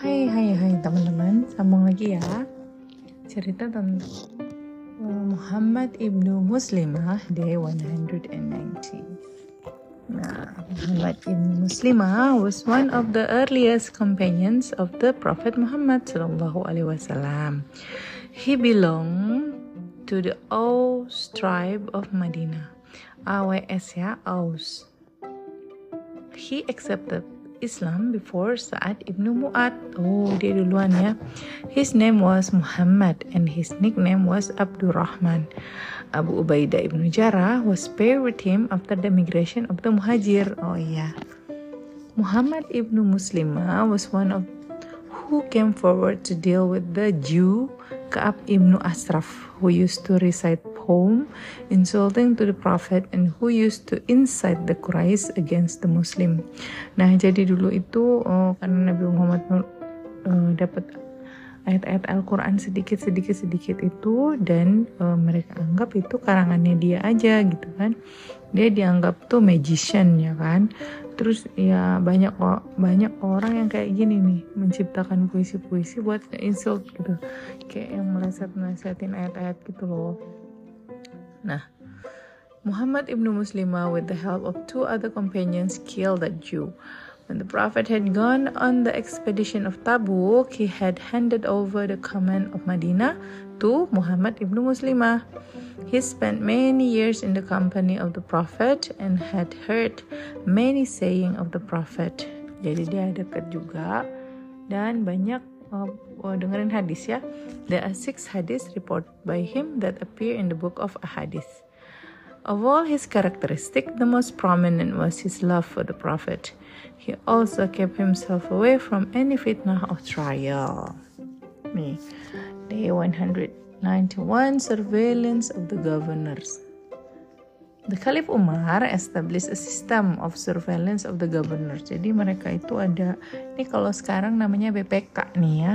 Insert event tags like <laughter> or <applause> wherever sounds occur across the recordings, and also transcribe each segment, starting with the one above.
Hai hai hai teman-teman, sambung lagi ya. Cerita tentang uh, Muhammad ibnu Muslimah day 190. Nah, Muhammad ibnu Muslimah was one of the earliest companions of the Prophet Muhammad sallallahu alaihi wasallam. He belonged to the Aus tribe of Madinah. AWS ya, Aus. He accepted Islam before Sa'ad ibnu Mu'ad. Oh, dia duluan ya. His name was Muhammad and his nickname was Abdurrahman. Abu Ubaidah ibnu Jarrah was paired with him after the migration of the Muhajir. Oh iya. Muhammad ibnu Muslimah was one of who came forward to deal with the Jew Ka'ab ibnu Asraf who used to recite poem insulting to the Prophet and who used to incite the Quraysh against the Muslim. Nah, jadi dulu itu oh, karena Nabi Muhammad uh, dapat ayat-ayat Al-Quran sedikit-sedikit-sedikit itu dan uh, mereka anggap itu karangannya dia aja gitu kan. Dia dianggap tuh magician ya kan. Terus ya banyak kok banyak orang yang kayak gini nih menciptakan puisi-puisi buat insult gitu. Kayak yang meleset-melesetin ayat-ayat gitu loh nah Muhammad ibnu Muslimah with the help of two other companions killed that Jew When the Prophet had gone on the expedition of Tabuk, he had handed over the command of Medina to Muhammad ibn Muslimah. He spent many years in the company of the Prophet and had heard many saying of the Prophet. Jadi dia dekat juga dan banyak uh, dengerin hadis ya. There are six hadis reported by him that appear in the book of Ahadith. Of all his characteristics, the most prominent was his love for the Prophet. He also kept himself away from any fitnah or trial. Me. Day 191 Surveillance of the Governors. The Caliph Umar established a system of surveillance of the governors. Jadi mereka itu ada, ini kalau sekarang namanya BPK nih ya.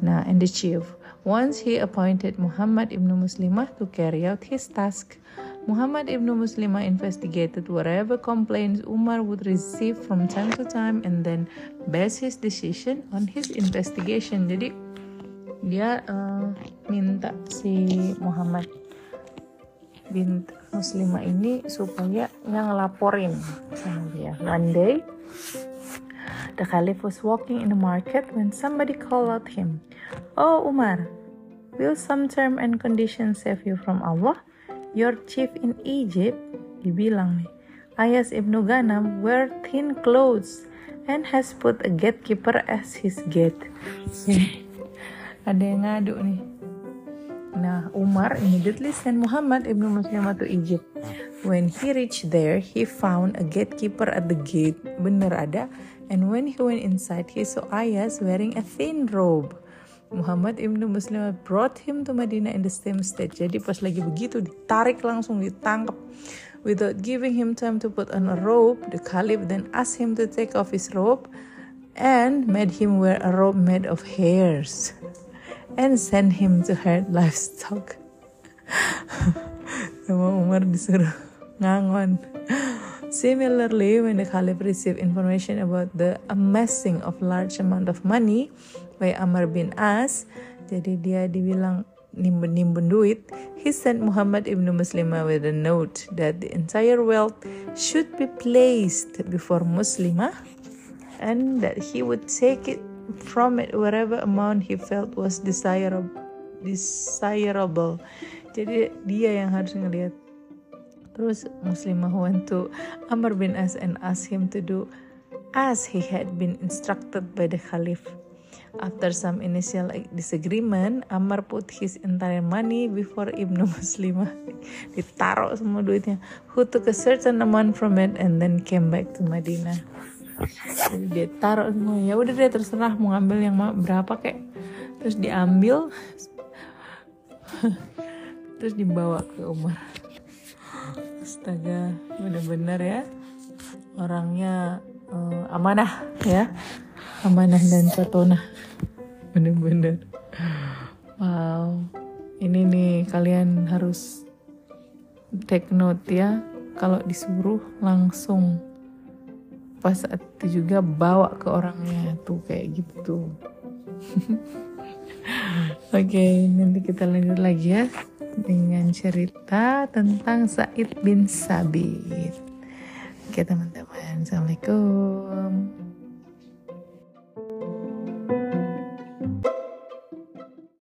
Nah, and the chief. Once he appointed Muhammad ibn Muslimah to carry out his task. Muhammad ibn Muslimah investigated whatever complaints Umar would receive from time to time and then based his decision on his investigation. Jadi dia uh, minta si Muhammad bin Muslimah ini supaya yang ngelaporin sama dia. One day, the Caliph was walking in the market when somebody called out him, "Oh Umar, will some term and conditions save you from Allah?" Your chief in Egypt, dibilang nih, Ayas ibnu Ganam wear thin clothes and has put a gatekeeper as his gate. Ada yang ngadu nih. Nah, Umar immediately sent Muhammad ibnu Muslimah to Egypt. When he reached there, he found a gatekeeper at the gate. Bener ada. And when he went inside, he saw Ayas wearing a thin robe. Muhammad ibnu Muslim brought him to Madinah in the same state. Jadi pas lagi begitu ditarik langsung ditangkap. Without giving him time to put on a robe, the Caliph then asked him to take off his robe and made him wear a robe made of hairs and send him to herd livestock. <laughs> Sama Umar disuruh ngangon. Similarly, when the Caliph received information about the amassing of large amount of money by Amr bin As, jadi dia dibilang nimbun-nimbun duit, he sent Muhammad ibn Muslimah with a note that the entire wealth should be placed before Muslimah and that he would take it from it whatever amount he felt was desirable. desirable. Jadi dia yang harus ngelihat. Terus Muslimah went to Amr bin As and asked him to do as he had been instructed by the Caliph. After some initial disagreement, Amr put his entire money before Ibnu <laughs> Muslimah. Ditaruh semua duitnya. Who took a certain amount from it and then came back to Madinah. Dia taruh semua. Ya udah deh terserah mau ngambil yang berapa kek. Terus diambil. <laughs> Terus dibawa ke Umar. Astaga, bener-bener ya. Orangnya uh, amanah ya amanah dan contohnya bener-bener wow ini nih kalian harus take note ya kalau disuruh langsung pas saat itu juga bawa ke orangnya tuh kayak gitu <laughs> Oke, okay, nanti kita lanjut lagi ya dengan cerita tentang Said bin Sabit. Oke teman-teman, Assalamualaikum.